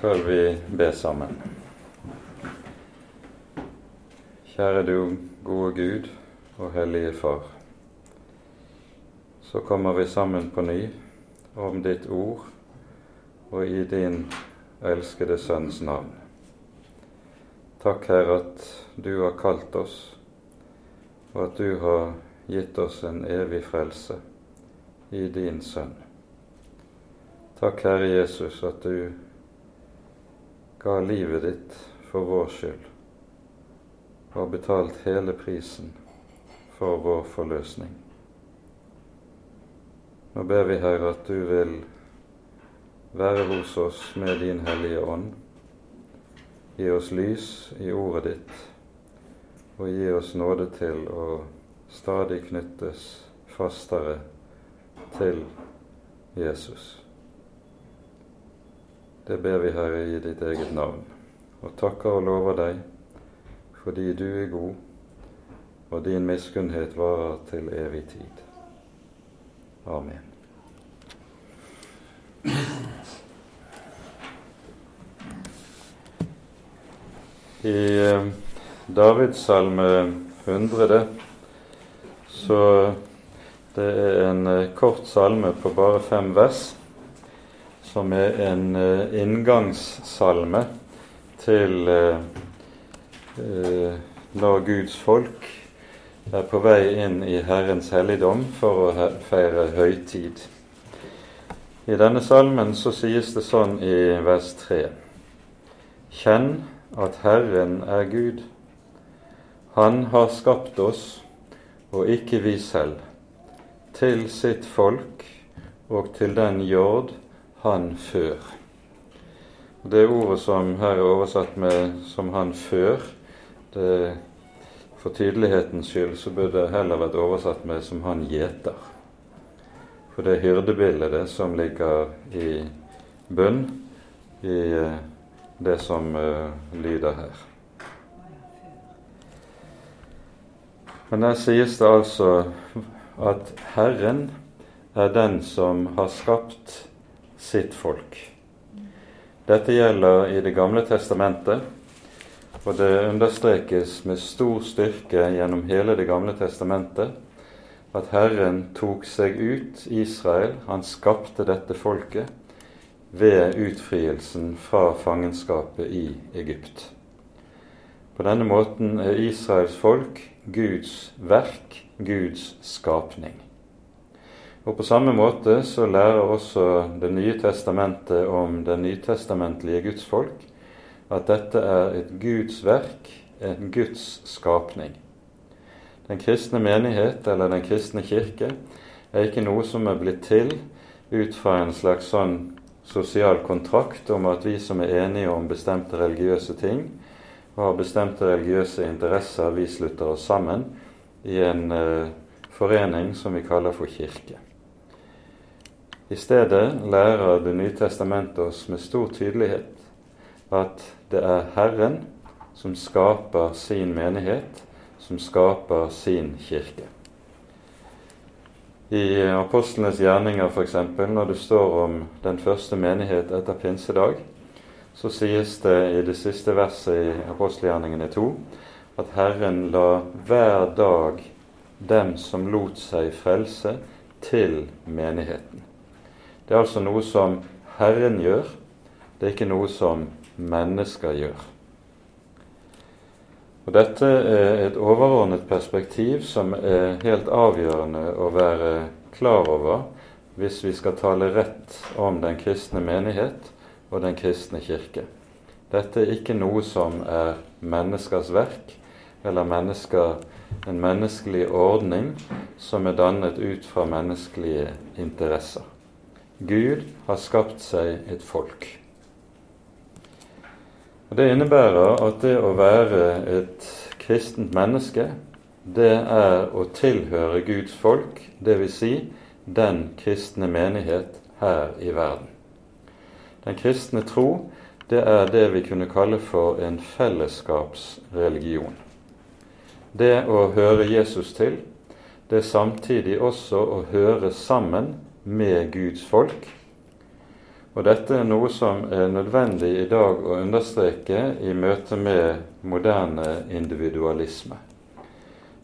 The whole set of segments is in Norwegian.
skal vi be sammen. Kjære du gode Gud og hellige Far. Så kommer vi sammen på ny om ditt ord og i din elskede Sønns navn. Takk, Herre, at du har kalt oss, og at du har gitt oss en evig frelse i din Sønn. Takk, Herre Jesus, at du ga livet ditt for vår skyld og har betalt hele prisen for vår forløsning. Nå ber vi, Herre, at du vil være hos oss med din Hellige Ånd. Gi oss lys i ordet ditt, og gi oss nåde til å stadig knyttes fastere til Jesus. Det ber vi, Herre, i ditt eget navn, og takker og lover deg fordi du er god, og din miskunnhet varer til evig tid. Amen. I Davidssalme Davids salme 100 så det er en eh, kort salme på bare fem vers som er en uh, inngangssalme til uh, uh, når Guds folk er på vei inn i Herrens helligdom for å feire høytid. I denne salmen så sies det sånn i vers 3.: Kjenn at Herren er Gud. Han har skapt oss, og ikke vi selv, til sitt folk og til den jord han før. Det ordet som her er oversatt med som 'han før', det, for tydelighetens skyld så burde det heller vært oversatt med som 'han gjeter'. For det er hyrdebildet som ligger i bunn i eh, det som uh, lyder her. Men der sies det altså at Herren er den som har skapt sitt folk. Dette gjelder i Det gamle testamentet, og det understrekes med stor styrke gjennom hele Det gamle testamentet at Herren tok seg ut Israel, han skapte dette folket, ved utfrielsen fra fangenskapet i Egypt. På denne måten er Israels folk Guds verk, Guds skapning. Og På samme måte så lærer også Det nye testamentet om det nytestamentlige Guds folk at dette er et Guds verk, en Guds skapning. Den kristne menighet, eller den kristne kirke, er ikke noe som er blitt til ut fra en slags sånn sosial kontrakt om at vi som er enige om bestemte religiøse ting, og har bestemte religiøse interesser, vi slutter oss sammen i en uh, forening som vi kaller for kirke. I stedet lærer Det nye testamentet oss med stor tydelighet at det er Herren som skaper sin menighet, som skaper sin kirke. I apostlenes gjerninger, f.eks., når det står om den første menighet etter pinsedag, så sies det i det siste verset i apostelgjerningene 2 at Herren la hver dag dem som lot seg frelse, til menigheten. Det er altså noe som Herren gjør, det er ikke noe som mennesker gjør. Og Dette er et overordnet perspektiv som er helt avgjørende å være klar over hvis vi skal tale rett om den kristne menighet og den kristne kirke. Dette er ikke noe som er menneskers verk eller mennesker, en menneskelig ordning som er dannet ut fra menneskelige interesser. Gud har skapt seg et folk. Og Det innebærer at det å være et kristent menneske, det er å tilhøre Guds folk, dvs. Si den kristne menighet her i verden. Den kristne tro, det er det vi kunne kalle for en fellesskapsreligion. Det å høre Jesus til, det er samtidig også å høre sammen med Guds folk. Og dette er noe som er nødvendig i dag å understreke i møte med moderne individualisme.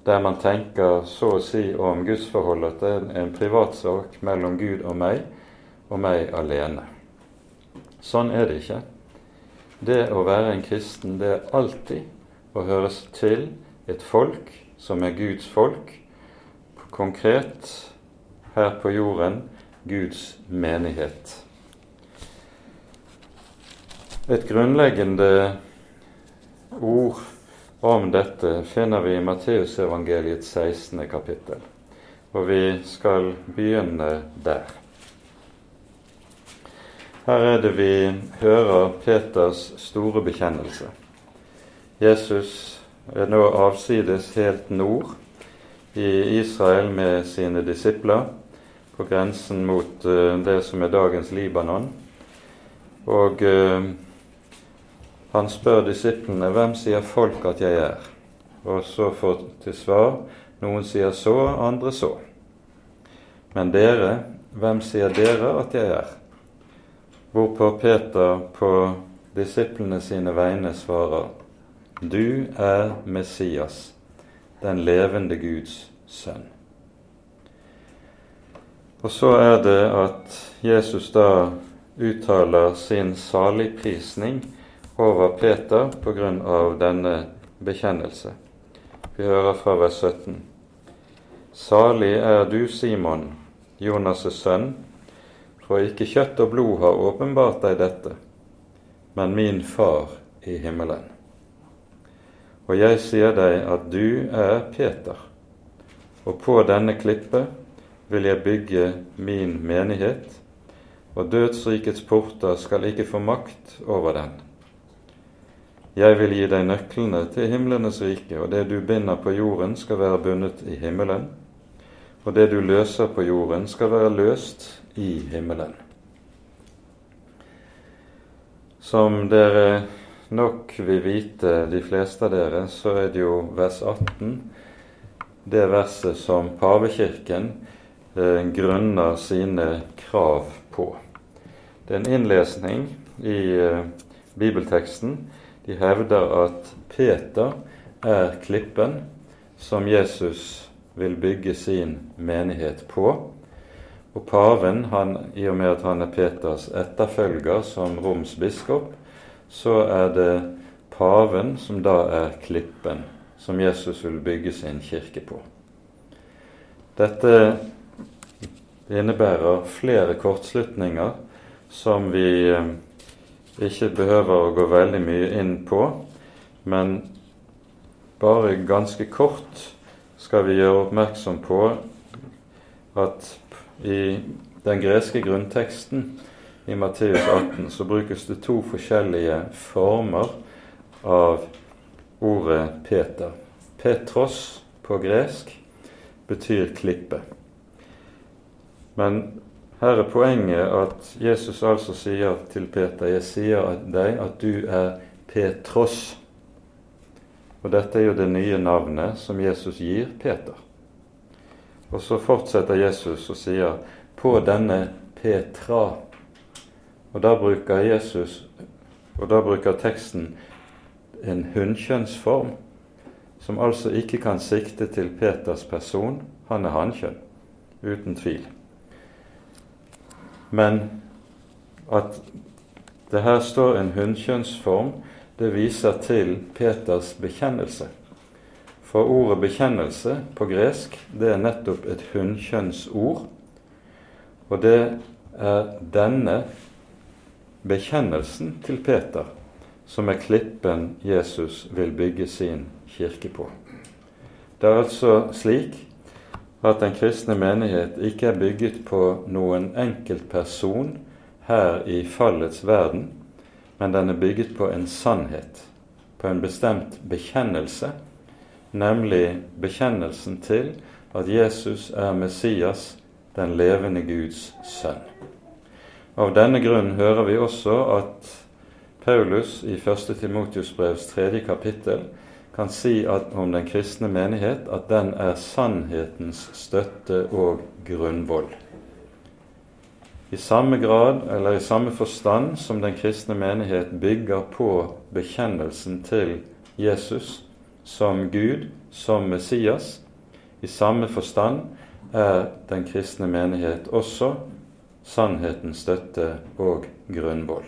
Der man tenker så å si om gudsforholdet at det er en privatsak mellom Gud og meg, og meg alene. Sånn er det ikke. Det å være en kristen, det er alltid å høres til et folk som er Guds folk, konkret her på jorden Guds menighet. Et grunnleggende ord om dette finner vi i Matteusevangeliets 16. kapittel, og vi skal begynne der. Her er det vi hører Peters store bekjennelse. Jesus er nå avsides helt nord i Israel med sine disipler, på grensen mot uh, det som er dagens Libanon. Og uh, han spør disiplene hvem sier folk at jeg er, og så får til svar noen sier så, andre så. Men dere, hvem sier dere at jeg er? Hvorpå Peter på disiplene sine vegne svarer, du er Messias, den levende Guds sønn. Og så er det at Jesus da uttaler sin saligprisning over Peter av denne bekjennelse. Vi hører fra vers 17. Salig er du, Simon, Jonas' sønn, for ikke kjøtt og blod har åpenbart deg dette, men min far i himmelen. Og jeg sier deg at du er Peter, og på denne klippe vil jeg bygge min menighet, og dødsrikets porter skal ikke få makt over den. Jeg vil gi deg nøklene til himlenes rike, og det du binder på jorden, skal være bundet i himmelen, og det du løser på jorden, skal være løst i himmelen. Som dere nok vil vite, de fleste av dere, så er det jo vers 18, det verset som pavekirken grunner sine krav på. Det er en innlesning i eh, bibelteksten de hevder at Peter er klippen som Jesus vil bygge sin menighet på. Og paven, han, i og med at han er Peters etterfølger som Roms biskop, så er det paven som da er klippen som Jesus vil bygge sin kirke på. Dette innebærer flere kortslutninger som vi eh, ikke behøver å gå veldig mye inn på, men bare ganske kort skal vi gjøre oppmerksom på at i den greske grunnteksten i Matteus 18 så brukes det to forskjellige former av ordet Peter. Petros på gresk betyr klippe. Men her er poenget at Jesus altså sier til Peter, 'Jeg sier deg at du er Petros'. Og dette er jo det nye navnet som Jesus gir Peter. Og så fortsetter Jesus og sier 'på denne Petra'. Og da bruker Jesus, og da bruker teksten en hunnkjønnsform, som altså ikke kan sikte til Peters person. Han er hannkjønn, uten tvil. Men at det her står en hunnkjønnsform, det viser til Peters bekjennelse. For ordet 'bekjennelse' på gresk, det er nettopp et hunnkjønnsord. Og det er denne bekjennelsen til Peter som er klippen Jesus vil bygge sin kirke på. Det er altså slik at den kristne menighet ikke er bygget på noen enkeltperson her i fallets verden, men den er bygget på en sannhet, på en bestemt bekjennelse, nemlig bekjennelsen til at Jesus er Messias, den levende Guds sønn. Av denne grunn hører vi også at Paulus i 1. Timotius brevs tredje kapittel kan si at, om den kristne menighet at den er sannhetens støtte og grunnvoll. i samme grad eller i samme forstand som den kristne menighet bygger på bekjennelsen til Jesus som Gud, som Messias, i samme forstand er den kristne menighet også sannhetens støtte og grunnvoll.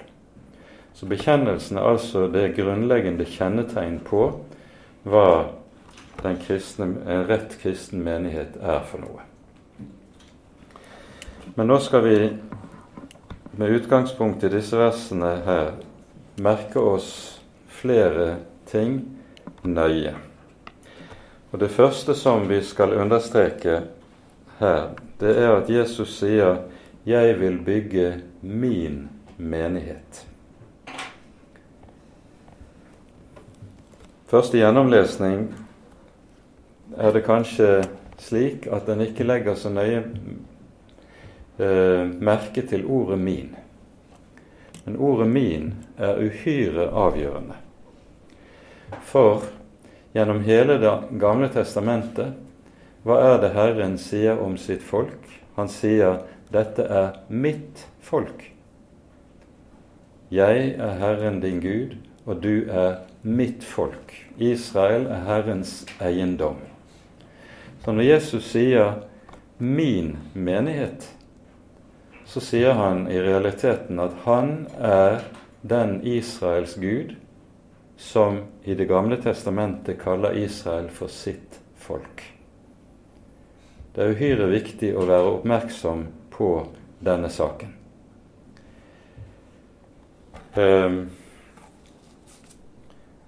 Så bekjennelsen er altså det grunnleggende kjennetegn på hva kristne, en rett kristen menighet er for noe. Men nå skal vi med utgangspunkt i disse versene her merke oss flere ting nøye. Og Det første som vi skal understreke her, det er at Jesus sier 'Jeg vil bygge min menighet'. Første gjennomlesning er det kanskje slik at en ikke legger så nøye eh, merke til ordet 'min'. Men ordet 'min' er uhyre avgjørende. For gjennom hele Det gamle testamentet, hva er det Herren sier om sitt folk? Han sier 'Dette er mitt folk'. Jeg er Herren din Gud, og du er mitt folk. Israel er Herrens eiendom. Så når Jesus sier 'min menighet', så sier han i realiteten at han er den Israels Gud som i Det gamle testamentet kaller Israel for sitt folk. Det er uhyre viktig å være oppmerksom på denne saken. Um,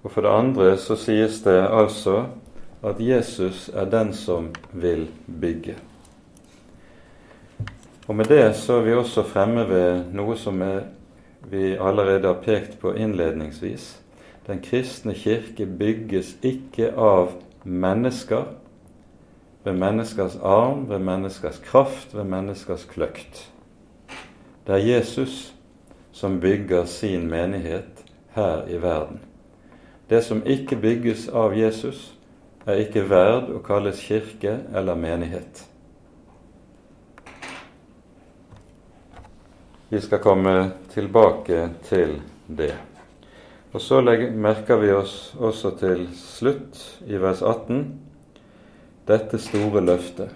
og For det andre så sies det altså at Jesus er den som vil bygge. Og Med det så er vi også fremme ved noe som er, vi allerede har pekt på innledningsvis, den kristne kirke bygges ikke av mennesker, ved menneskers arm, ved menneskers kraft, ved menneskers kløkt. Det er Jesus som bygger sin menighet her i verden. Det som ikke bygges av Jesus, er ikke verd å kalles kirke eller menighet. Vi skal komme tilbake til det. Og så merker vi oss også til slutt, i vers 18, dette store løftet.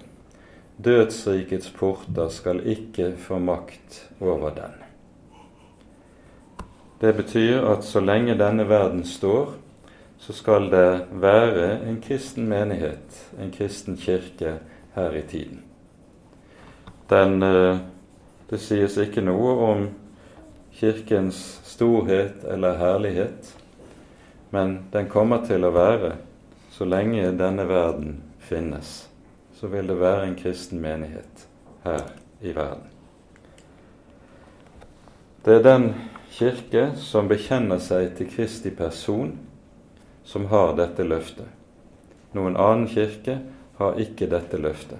Dødsrikets porter skal ikke få makt over den. Det betyr at så lenge denne verden står, så skal det være en kristen menighet, en kristen kirke, her i tiden. Den, eh, det sies ikke noe om Kirkens storhet eller herlighet, men den kommer til å være så lenge denne verden finnes. Så vil det være en kristen menighet her i verden. Det er den kirke som bekjenner seg til Kristi person, som har dette løftet. Noen annen kirke har ikke dette løftet.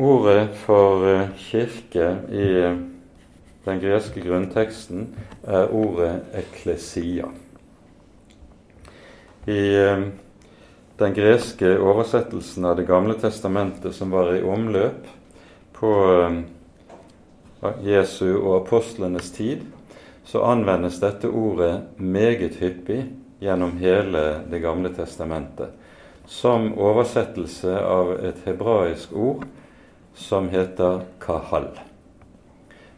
Ordet for eh, kirke i den greske grunnteksten er ordet 'eklesia'. I eh, den greske oversettelsen av Det gamle testamentet som var i omløp på eh, Jesu og apostlenes tid, så anvendes dette ordet meget hyppig gjennom hele Det gamle testamentet som oversettelse av et hebraisk ord som heter kahal.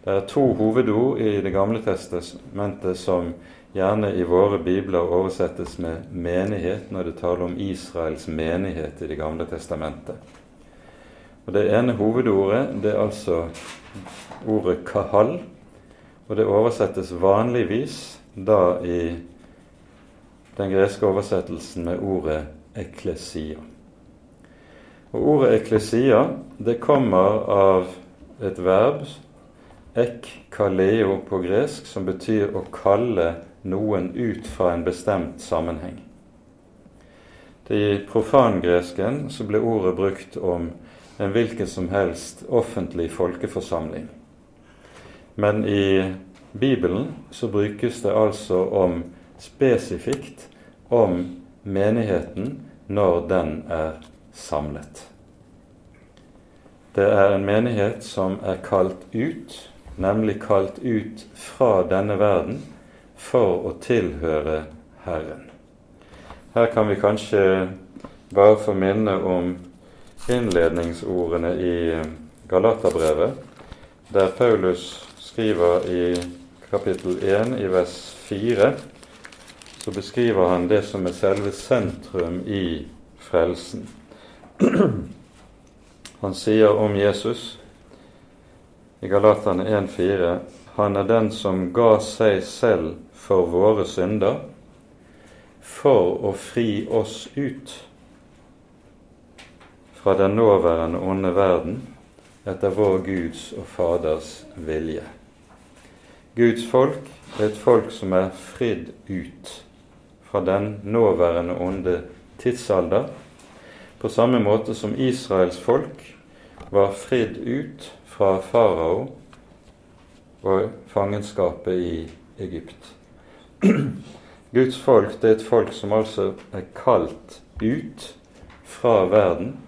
Det er to hovedord i Det gamle testamentet som gjerne i våre bibler oversettes med 'menighet' når det taler om Israels menighet i Det gamle testamentet. Og Det ene hovedordet det er altså ordet 'kahal', og det oversettes vanligvis da i den greske oversettelsen med ordet 'eklesia'. Og Ordet 'eklesia' det kommer av et verb ek kaleo på gresk, som betyr å kalle noen ut fra en bestemt sammenheng. I profangresken så ble ordet brukt om en hvilken som helst offentlig folkeforsamling. Men i Bibelen så brukes det altså om spesifikt om menigheten når den er samlet. Det er en menighet som er kalt ut, nemlig kalt ut fra denne verden for å tilhøre Herren. Her kan vi kanskje bare få minne om innledningsordene i Galaterbrevet, der Paulus skriver i kapittel 1 i vers 4 så beskriver han det som er selve sentrum i frelsen. Han sier om Jesus i Galaterne 1,4.: Han er den som ga seg selv for våre synder, for å fri oss ut fra den nåværende onde verden etter vår Guds og Faders vilje. Guds folk er et folk som er fridd ut fra den nåværende onde tidsalder, på samme måte som Israels folk var fridd ut fra farao og fangenskapet i Egypt. Guds folk det er et folk som altså er kalt ut fra verden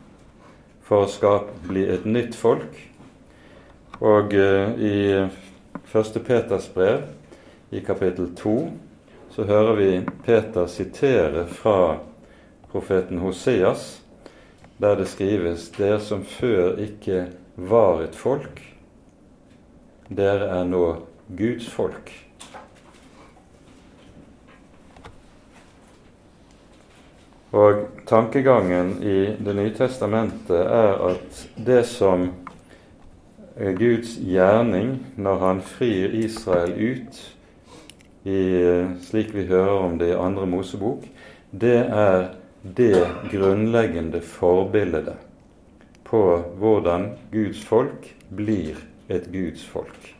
for å skape, bli et nytt folk. Og eh, i 1. Peters brev, i kapittel 2, så hører vi Peter sitere fra profeten Hoseas, der det skrives 'Dere som før ikke var et folk, dere er nå Guds folk'. Og tankegangen i Det nye testamentet er at det som Guds gjerning når han frir Israel ut i, slik vi hører om det i andre Mosebok, det er det grunnleggende forbildet på hvordan Guds folk blir et Guds folk.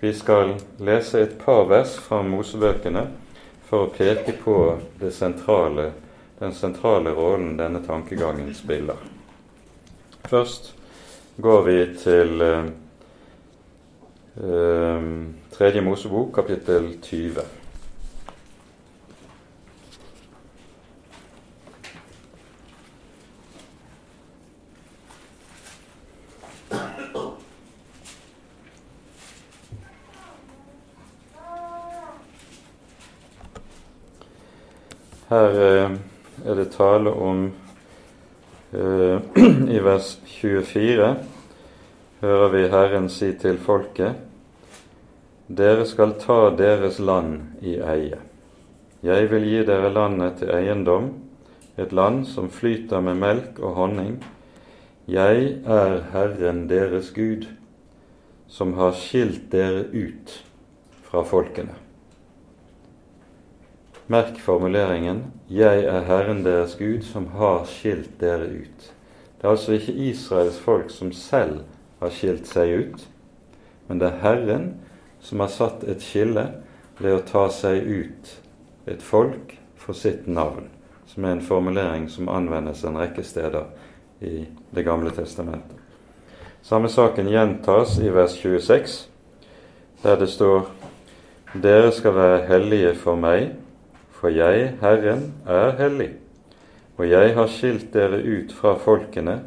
Vi skal lese et par vers fra Mosebøkene for å peke på sentrale, den sentrale rollen denne tankegangen spiller. Først går vi til uh, Tredje Mosebok, kapittel 20. Her eh, er det tale om eh, I vers 24 hører vi Herren si til folket dere skal ta deres land i eie. Jeg vil gi dere landet til eiendom, et land som flyter med melk og honning. Jeg er Herren deres Gud, som har skilt dere ut fra folkene. Merk formuleringen 'Jeg er Herren deres Gud, som har skilt dere ut'. Det er altså ikke Israels folk som selv har skilt seg ut, men det er Herren som har satt et skille ved å ta seg ut et folk for sitt navn, som er en formulering som anvendes en rekke steder i Det gamle testamentet. Samme saken gjentas i vers 26, der det står Dere skal være hellige for meg, for jeg, Herren, er hellig, og jeg har skilt dere ut fra folkene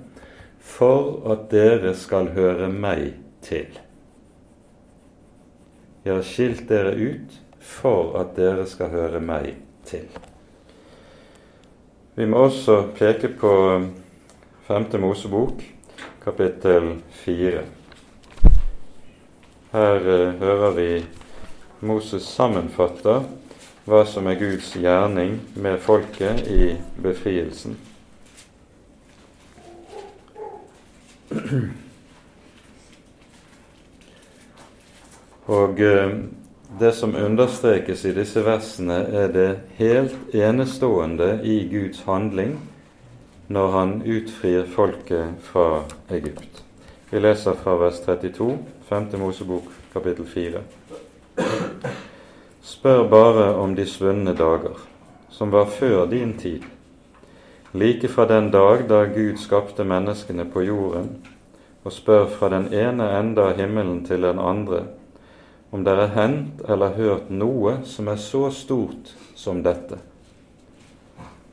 for at dere skal høre meg til. Jeg har skilt dere ut for at dere skal høre meg til. Vi må også peke på Femte Mosebok, kapittel fire. Her eh, hører vi Moses sammenfatte hva som er Guds gjerning med folket i befrielsen. Og eh, det som understrekes i disse versene, er det helt enestående i Guds handling når han utfrir folket fra Egypt. Vi leser fra vers 32, 5. Mosebok, kapittel 4. Spør bare om de svunne dager, som var før din tid, like fra den dag da Gud skapte menneskene på jorden, og spør fra den ene ende av himmelen til den andre, om det er hendt eller hørt noe som er så stort som dette.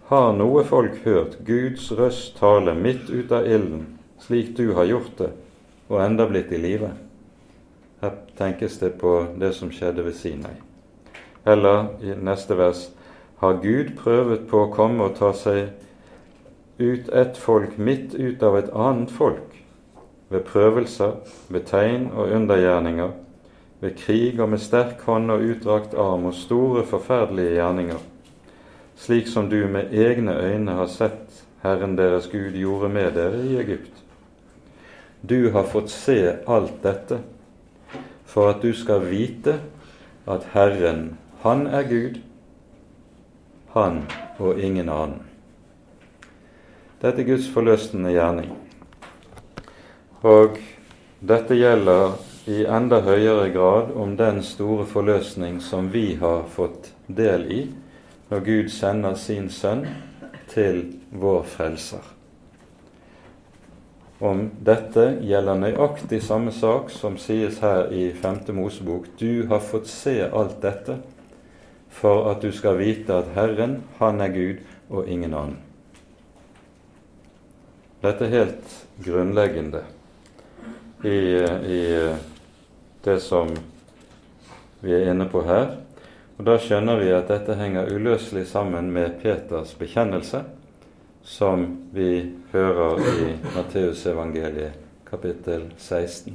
Har noe folk hørt Guds røst tale midt ut av ilden, slik du har gjort det, og enda blitt i live. Her tenkes det på det som skjedde ved Sinai. Eller i neste vers har Gud prøvet på å komme og ta seg ut ett folk midt ut av et annet folk, ved prøvelser, ved tegn og undergjerninger, ved krig og med sterk hånd og utdrakt arm og store, forferdelige gjerninger, slik som du med egne øyne har sett Herren deres Gud gjorde med dere i Egypt. Du har fått se alt dette for at du skal vite at Herren, Han er Gud, Han og ingen annen. Dette er Guds forløsende gjerning. Og dette gjelder i enda høyere grad om den store forløsning som vi har fått del i når Gud sender sin sønn til vår frelser. Om dette gjelder nøyaktig samme sak som sies her i 5. Mosebok. Du har fått se alt dette for at du skal vite at Herren, Han er Gud og ingen annen. Dette er helt grunnleggende i, i det som vi er inne på her. Og Da skjønner vi at dette henger uløselig sammen med Peters bekjennelse, som vi hører i Matteusevangeliet kapittel 16.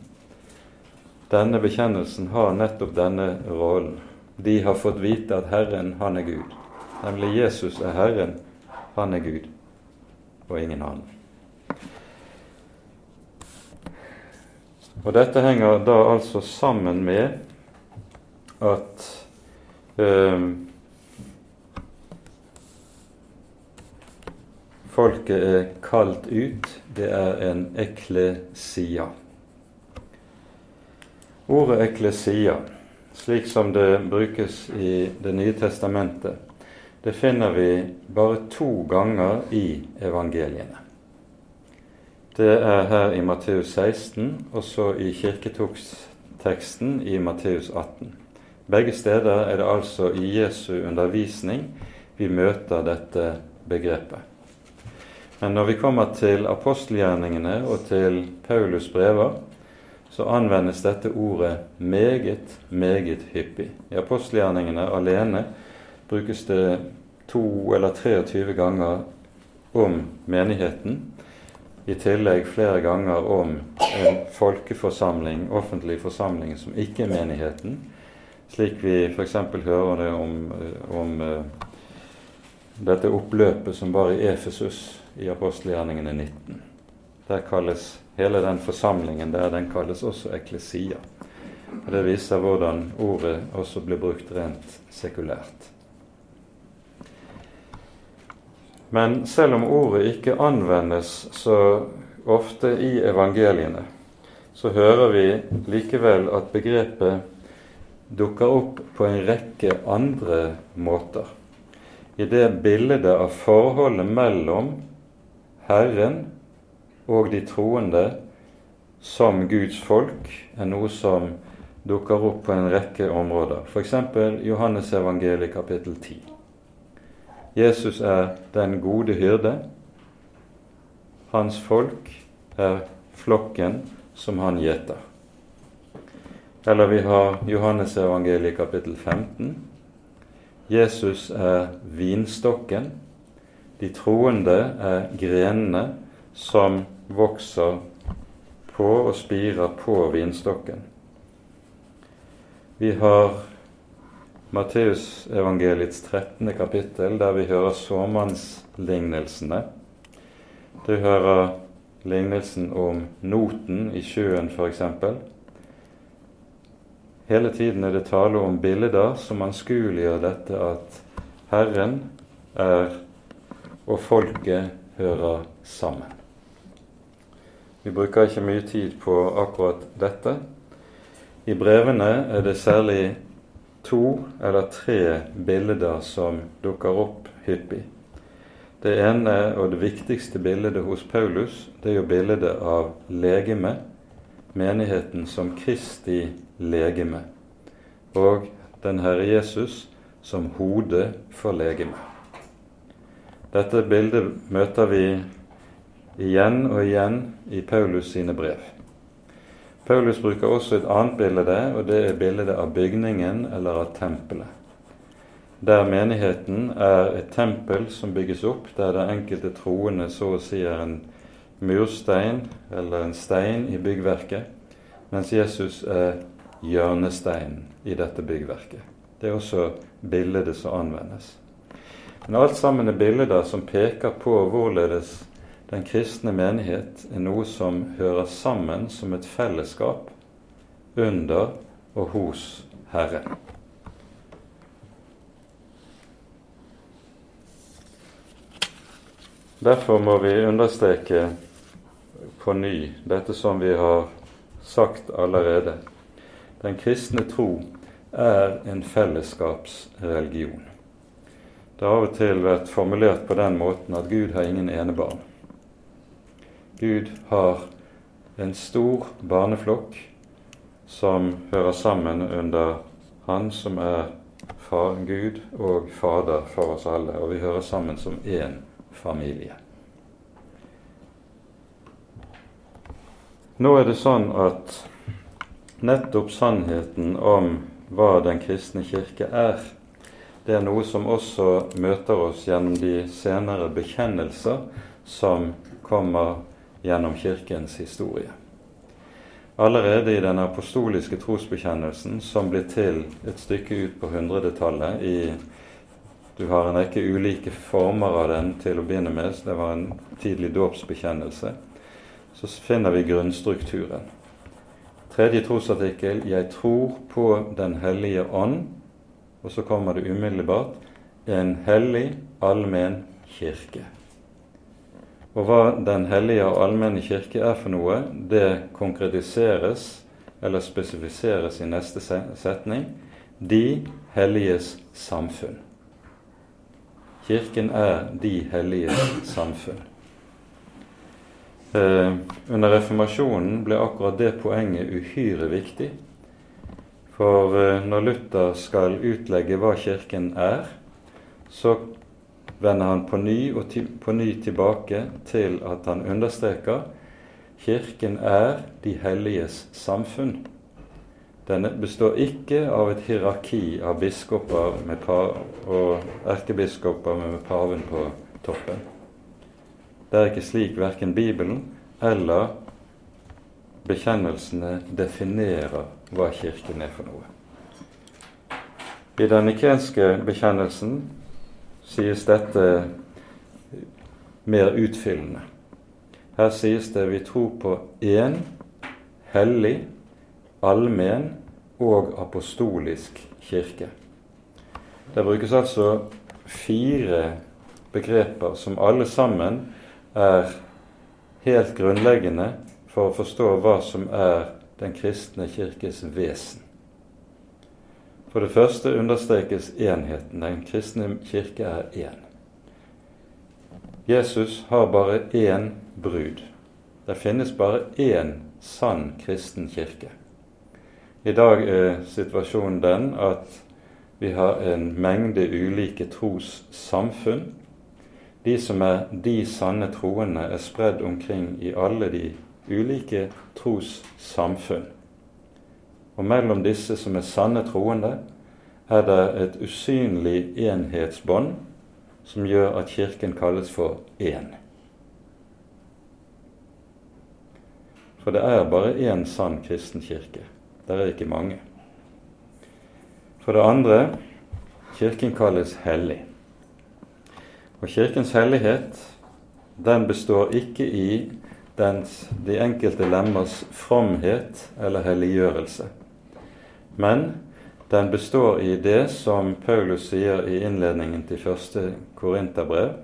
Denne bekjennelsen har nettopp denne rollen. De har fått vite at Herren, han er Gud. Nemlig Jesus er Herren, han er Gud, og ingen annen. Og dette henger da altså sammen med at eh, folket er kalt ut. Det er en eklesia. Ordet eklesia, slik som det brukes i Det nye testamentet, det finner vi bare to ganger i evangeliene. Det er her i Matteus 16 og så i kirketoksteksten i Matteus 18. Begge steder er det altså i Jesu undervisning vi møter dette begrepet. Men når vi kommer til apostelgjerningene og til Paulus' brever, så anvendes dette ordet meget, meget hyppig. I apostelgjerningene alene brukes det to eller 23 ganger om menigheten i tillegg flere ganger om en folkeforsamling, offentlig forsamling, som ikke er menigheten, slik vi f.eks. hører det om, om uh, dette oppløpet som var i Efesus i apostelgjerningene 19. Der kalles hele den forsamlingen der den kalles også eklesia. Og Det viser hvordan ordet også blir brukt rent sekulært. Men selv om ordet ikke anvendes så ofte i evangeliene, så hører vi likevel at begrepet dukker opp på en rekke andre måter. I det bildet av forholdet mellom Herren og de troende som Guds folk er noe som dukker opp på en rekke områder. F.eks. Johannes evangeliet kapittel 10. Jesus er den gode hyrde. Hans folk er flokken som han gjeter. Eller vi har Johannes evangeliet kapittel 15. Jesus er vinstokken. De troende er grenene som vokser på og spirer på vinstokken. Vi har Matteusevangeliets 13. kapittel, der vi hører såmannslignelsene. Du hører lignelsen om noten i sjøen, f.eks. Hele tiden er det tale om bilder som anskueliggjør dette at Herren er og folket hører sammen. Vi bruker ikke mye tid på akkurat dette. I brevene er det særlig to eller tre bilder som dukker opp hyppig. Det ene og det viktigste bildet hos Paulus det er jo bildet av legeme, menigheten som Kristi legeme, og den Herre Jesus som hode for legeme. Dette bildet møter vi igjen og igjen i Paulus sine brev. Paulus bruker også et annet bilde, og det er bildet av bygningen eller av tempelet. Der menigheten er et tempel som bygges opp, der det enkelte troende så å si er en murstein eller en stein i byggverket, mens Jesus er hjørnesteinen i dette byggverket. Det er også bildet som anvendes. Men alt sammen er bilder som peker på hvorledes den kristne menighet er noe som hører sammen som et fellesskap under og hos Herre. Derfor må vi understreke på ny dette som vi har sagt allerede. Den kristne tro er en fellesskapsreligion. Det har av og til vært formulert på den måten at Gud har ingen enebarn. Gud har en stor barneflokk som hører sammen under Han som er far, Gud og Fader for oss alle, og vi hører sammen som én familie. Nå er det sånn at nettopp sannheten om hva Den kristne kirke er, det er noe som også møter oss gjennom de senere bekjennelser som kommer gjennom Kirkens historie. Allerede i den apostoliske trosbekjennelsen, som ble til et stykke ut på 100-tallet i Du har en rekke ulike former av den til å begynne med. Det var en tidlig dåpsbekjennelse. Så finner vi grunnstrukturen. Tredje trosartikkel 'Jeg tror på Den hellige ånd'. Og så kommer det umiddelbart 'en hellig, allmenn kirke'. Og hva Den hellige og allmenne kirke er for noe, det konkretiseres eller spesifiseres i neste setning. De helliges samfunn. Kirken er de helliges samfunn. Eh, under reformasjonen ble akkurat det poenget uhyre viktig. For eh, når Luther skal utlegge hva Kirken er, så vender han på ny og på ny tilbake til at han understreker Kirken er de helliges samfunn. Den består ikke av et hierarki av biskoper og erkebiskoper med paven på toppen. Det er ikke slik verken Bibelen eller bekjennelsene definerer hva Kirken er for noe. I den nikenske bekjennelsen sies dette mer utfyllende. Her sies det vi tror på én hellig, allmenn og apostolisk kirke. Det brukes altså fire begreper som alle sammen er helt grunnleggende for å forstå hva som er den kristne kirkes vesen. For det første understrekes enheten. Den kristne kirke er én. Jesus har bare én brud. Det finnes bare én sann kristen kirke. I dag er situasjonen den at vi har en mengde ulike trossamfunn. De som er de sanne troende, er spredd omkring i alle de ulike trossamfunn. Og mellom disse som er sanne troende, er det et usynlig enhetsbånd som gjør at Kirken kalles for én. For det er bare én sann kristen kirke. Det er ikke mange. For det andre Kirken kalles hellig. Og Kirkens hellighet den består ikke i dens, de enkelte lemmers fromhet eller helliggjørelse. Men den består i det som Paulus sier i innledningen til første Korinterbrev.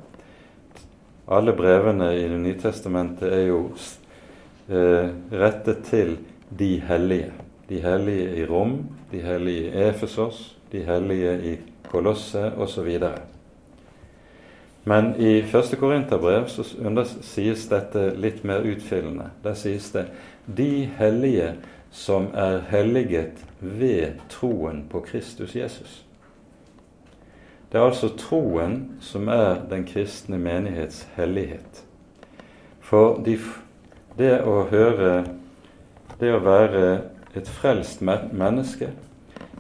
Alle brevene i Det nye testamentet er jo eh, rettet til de hellige. De hellige i Rom, de hellige i Efesos, de hellige i Kolosse osv. Men i første Korinterbrev så sies dette litt mer utfyllende. Der sies det de hellige som er helliget ved troen på Kristus Jesus. Det er altså troen som er den kristne menighets hellighet. For de, det å høre det å være et frelst menneske,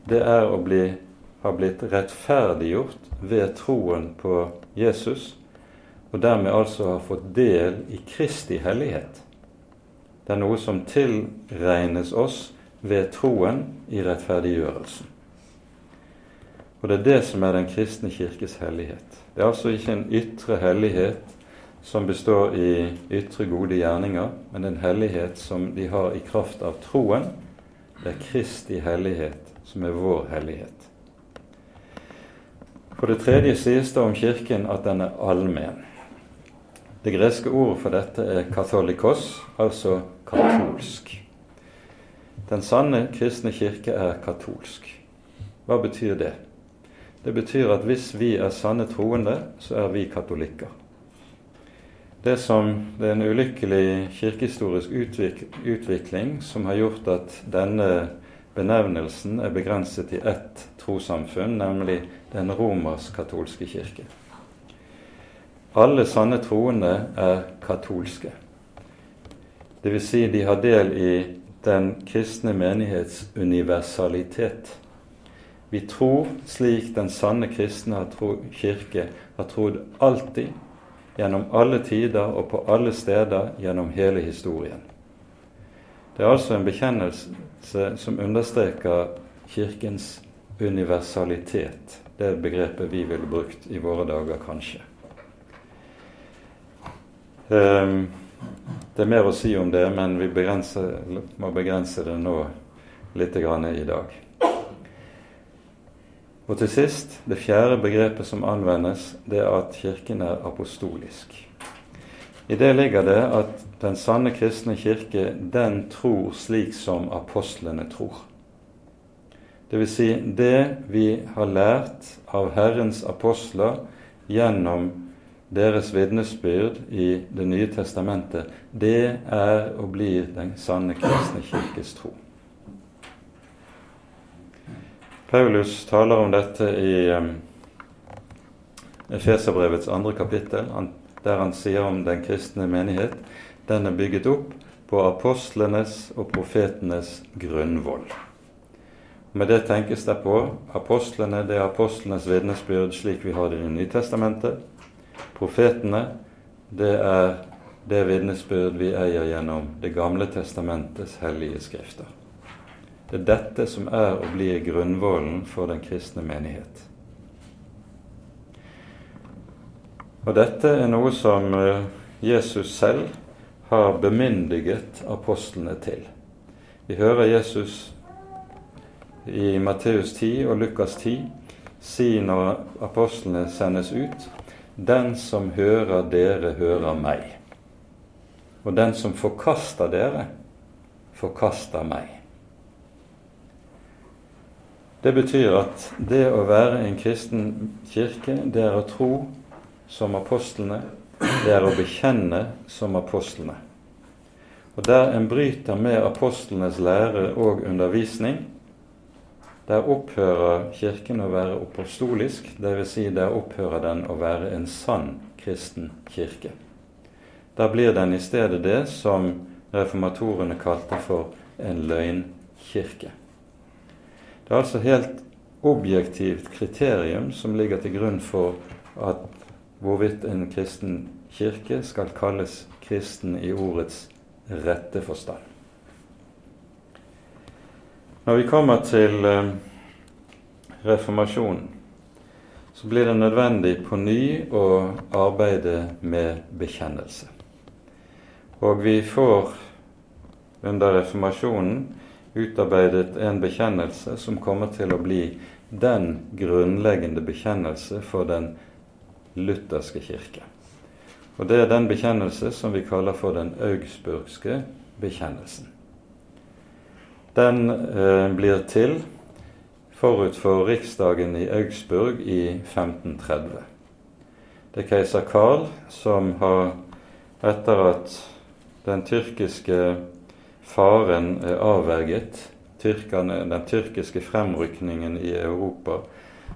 det er å bli, ha blitt rettferdiggjort ved troen på Jesus, og dermed altså ha fått del i Kristi hellighet. Det er noe som tilregnes oss ved troen i rettferdiggjørelsen. Og det er det som er den kristne kirkes hellighet. Det er altså ikke en ytre hellighet som består i ytre gode gjerninger, men en hellighet som de har i kraft av troen. Det er Kristi hellighet som er vår hellighet. For det tredje sies det om Kirken at den er allmenn. Det greske ordet for dette er katolikos, altså katolsk. Den sanne kristne kirke er katolsk. Hva betyr det? Det betyr at hvis vi er sanne troende, så er vi katolikker. Det som det er en ulykkelig kirkehistorisk utvikling som har gjort at denne benevnelsen er begrenset til ett trossamfunn, nemlig den romersk-katolske kirke. Alle sanne troende er katolske. Dvs. Si de har del i den kristne menighets universalitet. Vi tror slik den sanne kristne kirke har trodd alltid gjennom alle tider og på alle steder gjennom hele historien. Det er altså en bekjennelse som understreker Kirkens universalitet. Det er begrepet vi ville brukt i våre dager, kanskje. Ehm, det er mer å si om det, men vi må begrense det nå litt i dag. Og til sist, det fjerde begrepet som anvendes, det er at Kirken er apostolisk. I det ligger det at den sanne kristne kirke, den tror slik som apostlene tror. Dvs. Si, det vi har lært av Herrens apostler gjennom deres vitnesbyrd i Det nye testamentet, det er og blir den sanne kristne kirkes tro. Paulus taler om dette i um, Efeserbrevets andre kapittel, der han sier om den kristne menighet. Den er bygget opp på apostlenes og profetenes grunnvoll. Med det tenkes det på apostlene, det er apostlenes vitnesbyrd slik vi har det i Det nye testamentet. Profetene, det er det vitnesbyrd vi eier gjennom Det gamle testamentets hellige skrifter. Det er dette som er og blir grunnvollen for den kristne menighet. Og dette er noe som eh, Jesus selv har bemyndiget apostlene til. Vi hører Jesus i Matteus 10 og Lukas 10 si når apostlene sendes ut Den som hører dere, hører meg. Og den som forkaster dere, forkaster meg. Det betyr at det å være en kristen kirke, det er å tro som apostlene, det er å bekjenne som apostlene. Og der en bryter med apostlenes lære og undervisning, der opphører Kirken å være apostolisk, dvs. Si der opphører den å være en sann kristen kirke. Da blir den i stedet det som reformatorene kalte for en løgnkirke. Det er altså helt objektivt kriterium som ligger til grunn for at hvorvidt en kristen kirke skal kalles kristen i ordets rette forstand. Når vi kommer til eh, reformasjonen, så blir det nødvendig på ny å arbeide med bekjennelse. Og vi får under reformasjonen utarbeidet en bekjennelse som kommer til å bli den grunnleggende bekjennelse for den lutherske kirke. Og Det er den bekjennelse som vi kaller for den augsburgske bekjennelsen. Den eh, blir til forut for riksdagen i Augsburg i 1530. Det er keiser Karl som har, etter at den tyrkiske faren er avverget. Tyrkerne, den tyrkiske fremrykningen i Europa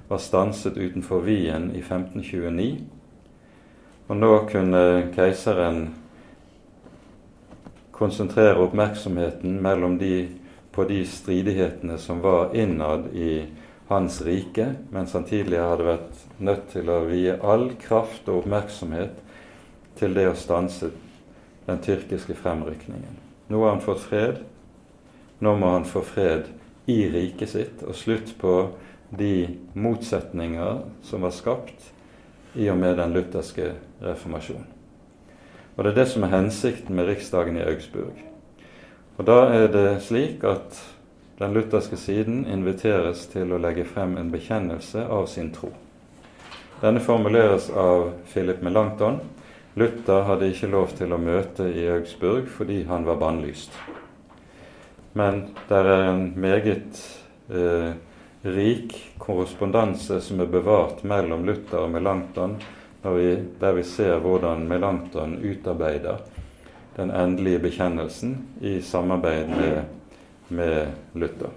var stanset utenfor Wien i 1529. Og nå kunne keiseren konsentrere oppmerksomheten mellom de, på de stridighetene som var innad i hans rike, mens han tidligere hadde vært nødt til å vie all kraft og oppmerksomhet til det å stanse den tyrkiske fremrykningen. Nå har han fått fred. Nå må han få fred i riket sitt og slutt på de motsetninger som var skapt i og med den lutherske reformasjonen. Og Det er det som er hensikten med riksdagen i Augsburg. Og Da er det slik at den lutherske siden inviteres til å legge frem en bekjennelse av sin tro. Denne formuleres av Philip Melanchthon. Luther hadde ikke lov til å møte i Augsburg fordi han var bannlyst. Men det er en meget eh, rik korrespondanse som er bevart mellom Luther og Melanchthon, vi, der vi ser hvordan Melanchthon utarbeider den endelige bekjennelsen i samarbeid med, med Luther.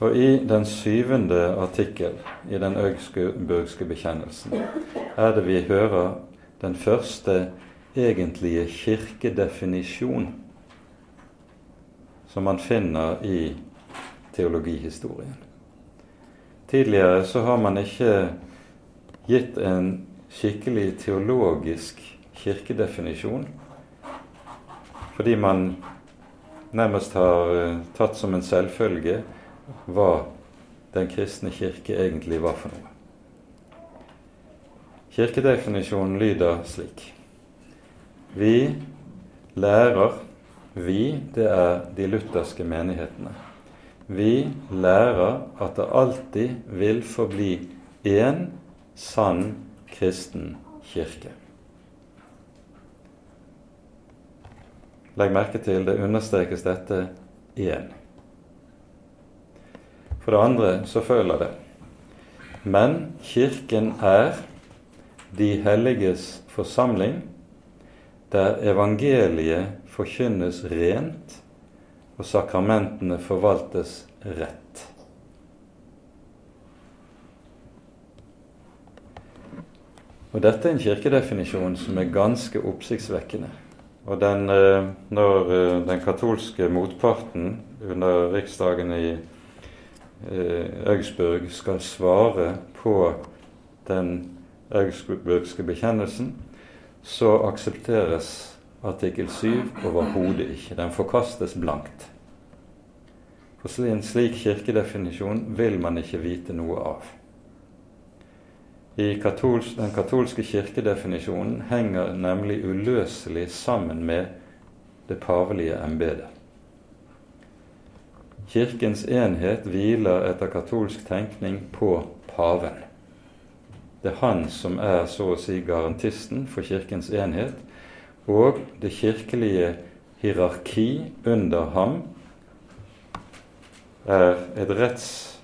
Og I den syvende artikkel i den augsburgske bekjennelsen er det vi hører den første egentlige kirkedefinisjon som man finner i teologihistorien. Tidligere så har man ikke gitt en skikkelig teologisk kirkedefinisjon fordi man nærmest har eh, tatt som en selvfølge hva den kristne kirke egentlig var for noe. Kirkedefinisjonen lyder slik Vi lærer Vi, det er de lutherske menighetene. Vi lærer at det alltid vil forbli én sann kristen kirke. Legg merke til det understrekes dette igjen. For det andre så føler det Men Kirken er de helliges forsamling, der evangeliet forkynnes rent og sakramentene forvaltes rett. Og Dette er en kirkedefinisjon som er ganske oppsiktsvekkende. Og den, eh, Når eh, den katolske motparten under riksdagen i eh, Augsburg skal svare på den augsburgske bekjennelsen, så aksepteres artikkel 7 overhodet ikke. Den forkastes blankt. For en slik kirkedefinisjon vil man ikke vite noe av. I katolsk, Den katolske kirkedefinisjonen henger nemlig uløselig sammen med det pavelige embetet. Kirkens enhet hviler etter katolsk tenkning på paven. Det er han som er så å si garantisten for Kirkens enhet, og det kirkelige hierarki under ham er et, retts,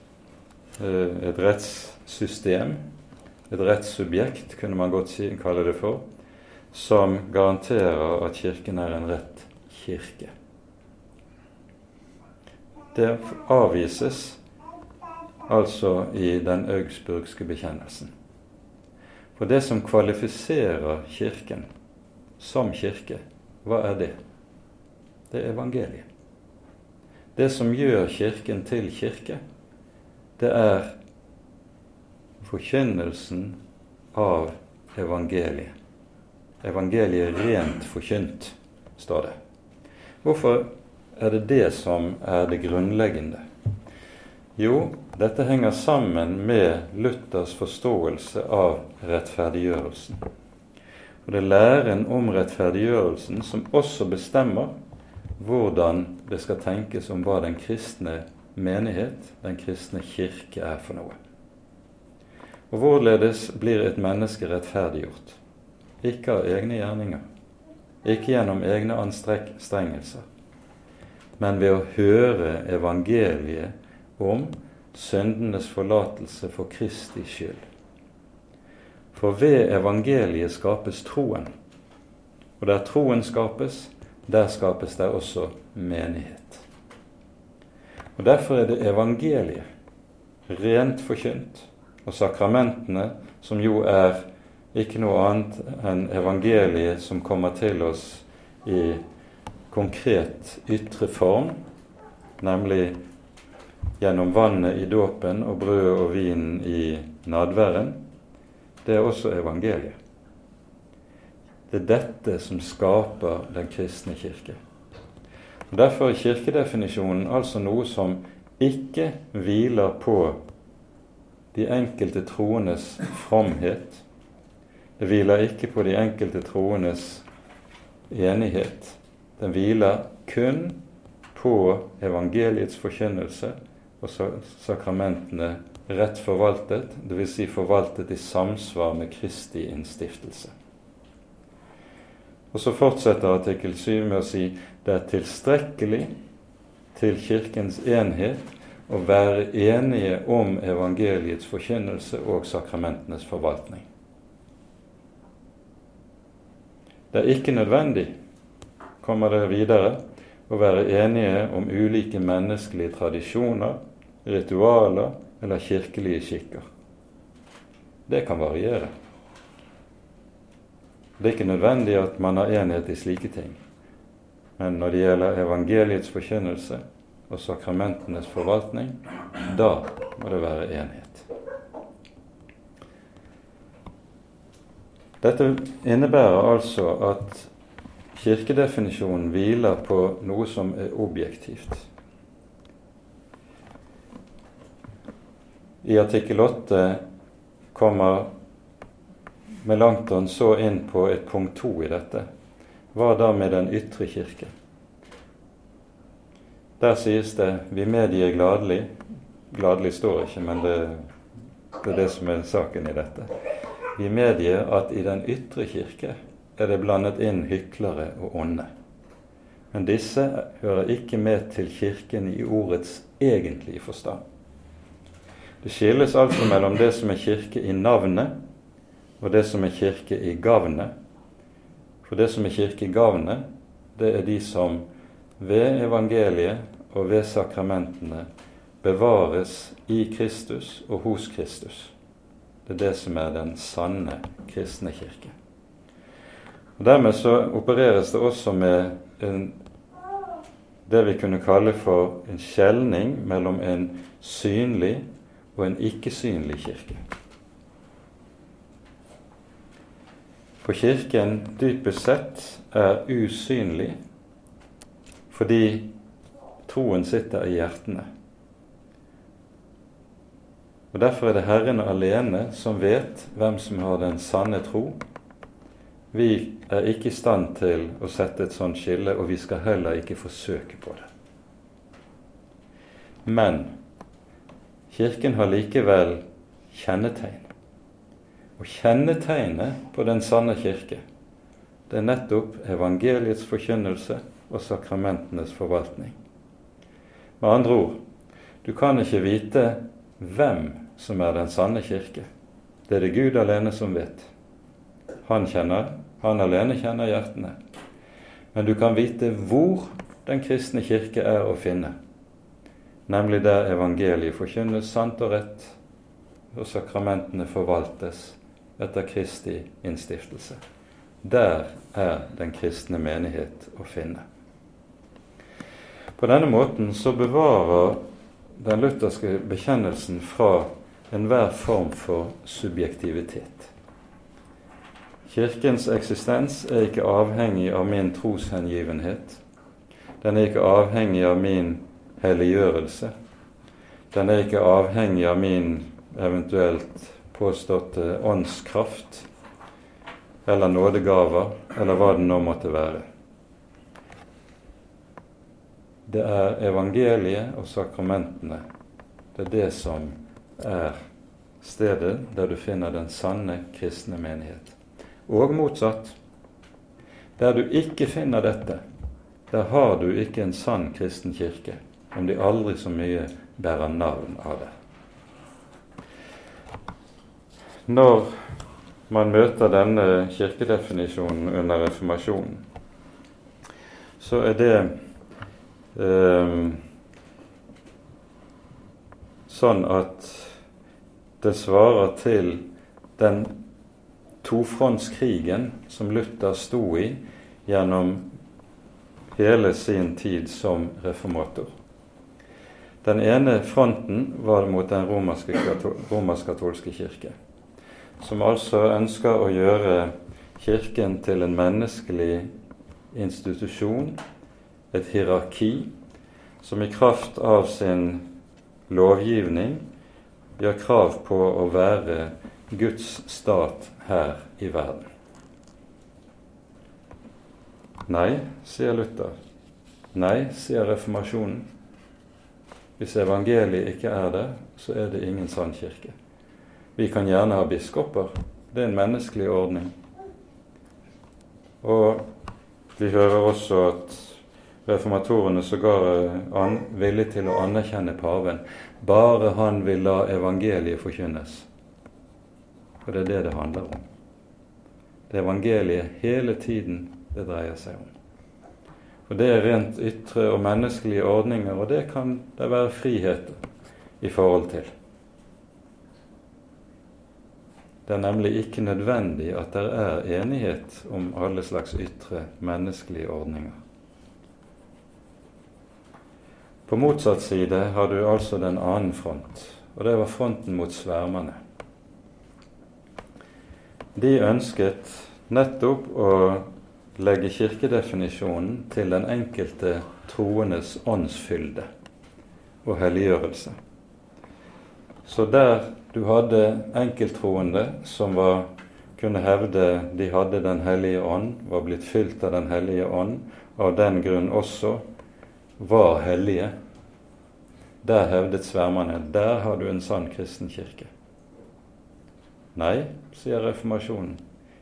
eh, et rettssystem, et rettssubjekt, kunne man godt si, kalle det for, som garanterer at Kirken er en rett kirke. Det avvises altså i den augsburgske bekjennelsen. For det som kvalifiserer Kirken som kirke, hva er det? Det er evangeliet. Det som gjør Kirken til kirke, det er forkynnelsen av evangeliet. Evangeliet rent forkynt, står det. Hvorfor er det det som er det grunnleggende? Jo, dette henger sammen med Luthers forståelse av rettferdiggjørelsen. Og det er læren om rettferdiggjørelsen som også bestemmer hvordan det skal tenkes om hva den kristne menighet, den kristne kirke, er for noe. Og hvorledes blir et menneske rettferdiggjort? Ikke av egne gjerninger, ikke gjennom egne anstrengelser, men ved å høre evangeliet om syndenes forlatelse for Kristi skyld. For ved evangeliet skapes troen. Og der troen skapes, der skapes det også menighet. Og Derfor er det evangeliet, rent forkynt, og sakramentene, som jo er ikke noe annet enn evangeliet som kommer til oss i konkret ytre form, nemlig gjennom vannet i dåpen og brødet og vinen i nadværen, det er også evangeliet. Det er dette som skaper den kristne kirke. Derfor er kirkedefinisjonen altså noe som ikke hviler på de enkelte troendes fromhet. Det hviler ikke på de enkelte troendes enighet. Den hviler kun på evangeliets forkynnelse og sakramentene rett forvaltet, dvs. Si forvaltet i samsvar med Kristi innstiftelse. Og Så fortsetter artikkel 7 med å si det er tilstrekkelig til Kirkens enhet å være enige om evangeliets forkynnelse og sakramentenes forvaltning. Det er ikke nødvendig, kommer det videre, å være enige om ulike menneskelige tradisjoner, ritualer eller kirkelige skikker. Det kan variere. Det er ikke nødvendig at man har enighet i slike ting. Men når det gjelder evangeliets forkynnelse og sakramentenes forvaltning, da må det være enighet. Dette innebærer altså at kirkedefinisjonen hviler på noe som er objektivt. I artikkel 8 kommer Melanchthon så inn på et punkt to i dette. Hva da med den ytre kirke? Der sies det 'vi medgir gladelig'. Gladelig står ikke, men det, det er det som er saken i dette. Vi medgir at i den ytre kirke er det blandet inn hyklere og onde. Men disse hører ikke med til Kirken i ordets egentlige forstand. Det skilles altså mellom det som er kirke i navnet, og det som er kirke i gavnet. For det som er kirke i gavnet, det er de som ved evangeliet og ved sakramentene bevares i Kristus og hos Kristus. Det er det som er den sanne kristne kirke. Og Dermed så opereres det også med en, det vi kunne kalle for en skjelning mellom en synlig og en ikke-synlig kirke. For Kirken dypest sett er usynlig fordi troen sitter i hjertene. Og Derfor er det Herren alene som vet hvem som har den sanne tro. Vi er ikke i stand til å sette et sånt skille, og vi skal heller ikke forsøke på det. Men Kirken har likevel kjennetegn. Og kjennetegnet på den sanne kirke, det er nettopp evangeliets forkynnelse og sakramentenes forvaltning. Med andre ord, du kan ikke vite hvem som er den sanne kirke. Det er det Gud alene som vet. Han kjenner, han alene kjenner hjertene. Men du kan vite hvor den kristne kirke er å finne nemlig der evangeliet forkynnes sant og rett, og sakramentene forvaltes etter Kristi innstiftelse. Der er den kristne menighet å finne. På denne måten så bevarer den lutherske bekjennelsen fra enhver form for subjektivitet. Kirkens eksistens er ikke avhengig av min troshengivenhet. Den er ikke avhengig av min helliggjørelse. Den er ikke avhengig av min eventuelt påståtte åndskraft eller nådegaver eller hva det nå måtte være. Det er evangeliet og sakramentene. Det er det som er stedet der du finner den sanne kristne menighet. Og motsatt. Der du ikke finner dette, der har du ikke en sann kristen kirke om de aldri så mye bærer navn av det. Når man møter denne kirkedefinisjonen under reformasjonen, så er det sånn at det svarer til den tofrontskrigen som Luther sto i gjennom hele sin tid som reformator. Den ene fronten var mot den romersk-katolske kirke, som altså ønsker å gjøre Kirken til en menneskelig institusjon, et hierarki, som i kraft av sin lovgivning gjør krav på å være Guds stat her i verden. Nei, sier Luther. Nei, sier reformasjonen. Hvis evangeliet ikke er det, så er det ingen sann kirke. Vi kan gjerne ha biskoper. Det er en menneskelig ordning. Og vi hører også at reformatorene sågar er villige til å anerkjenne paven, bare han vil la evangeliet forkynnes. Og det er det det handler om. Det evangeliet hele tiden det dreier seg om. For det er rent ytre og menneskelige ordninger, og det kan det være frihet i forhold til. Det er nemlig ikke nødvendig at det er enighet om alle slags ytre menneskelige ordninger. På motsatt side har du altså den annen front, og det var fronten mot svermerne. De ønsket nettopp å legge kirkedefinisjonen til den enkelte troendes åndsfylde og helliggjørelse. Så der du hadde enkelttroende som var, kunne hevde de hadde Den hellige ånd, var blitt fylt av Den hellige ånd, av den grunn også var hellige. Der hevdet svermerne der har du en sann kristen kirke. Nei, sier reformasjonen,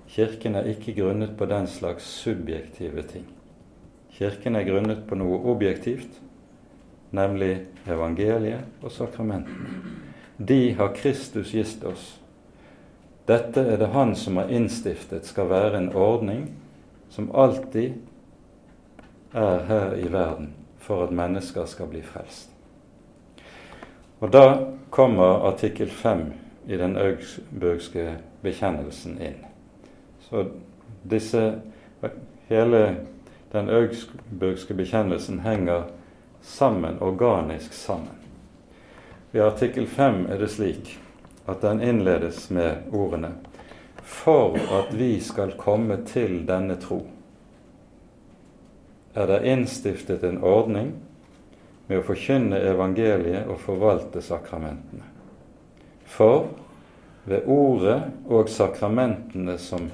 kirken er ikke grunnet på den slags subjektive ting. Kirken er grunnet på noe objektivt, nemlig evangeliet og sakramentene. De har Kristus gitt oss. Dette er det Han som har innstiftet skal være en ordning som alltid er her i verden for at mennesker skal bli frelst. Og da kommer artikkel 5 i den augsburgske bekjennelsen inn. Så disse, hele den augsburgske bekjennelsen henger sammen, organisk sammen. I artikkel 5 er det slik at den innledes med ordene For at vi skal komme til denne tro, er det innstiftet en ordning med å forkynne evangeliet og forvalte sakramentene. For ved ordet og sakramentene som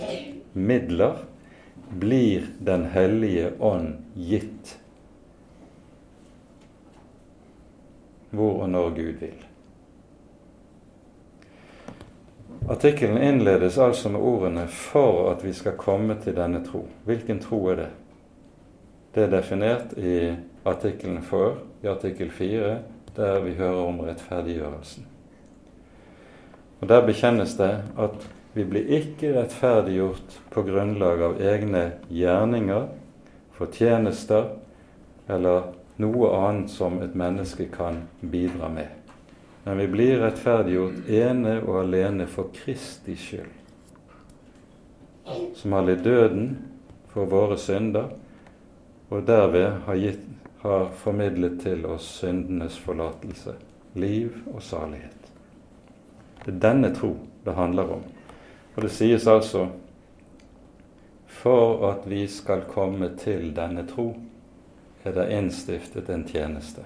midler blir Den hellige ånd gitt hvor og når Gud vil. Artikkelen innledes altså med ordene 'for at vi skal komme til denne tro'. Hvilken tro er det? Det er definert i artikkelen før, i artikkel 4, der vi hører om rettferdiggjørelsen. Og Der bekjennes det at vi blir ikke rettferdiggjort på grunnlag av egne gjerninger, fortjenester eller noe annet som et menneske kan bidra med. Men vi blir rettferdiggjort ene og alene for Kristi skyld, som har lidd døden for våre synder, og derved har, gitt, har formidlet til oss syndenes forlatelse, liv og salighet. Det er denne tro det handler om. Og det sies altså for at vi skal komme til denne tro er det innstiftet en tjeneste.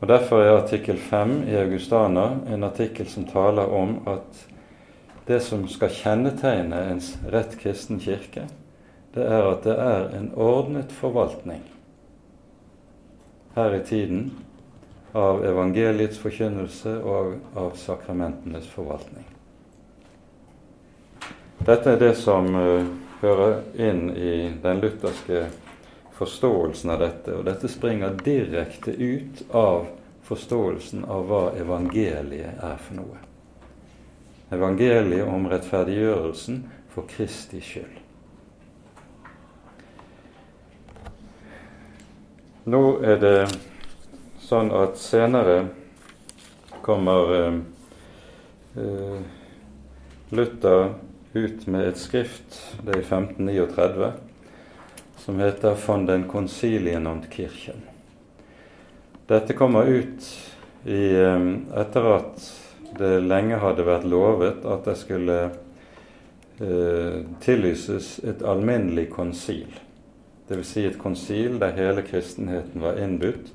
Og Derfor er artikkel 5 i Augustana en artikkel som taler om at det som skal kjennetegne en rett kristen kirke, det er at det er en ordnet forvaltning her i tiden av evangeliets forkynnelse og av sakramentenes forvaltning. Dette er det som uh, hører inn i den lutherske forståelsen av dette. Og dette springer direkte ut av forståelsen av hva evangeliet er for noe. Evangeliet om rettferdiggjørelsen for Kristi skyld. Nå er det sånn at senere kommer eh, eh Luther ut med et skrift, det er i 1539, som heter 'Von den Konsilien und Kirchen'. Dette kommer ut i, eh, etter at det lenge hadde vært lovet at det skulle eh, tillyses et alminnelig konsil. Dvs. Si et konsil der hele kristenheten var innbudt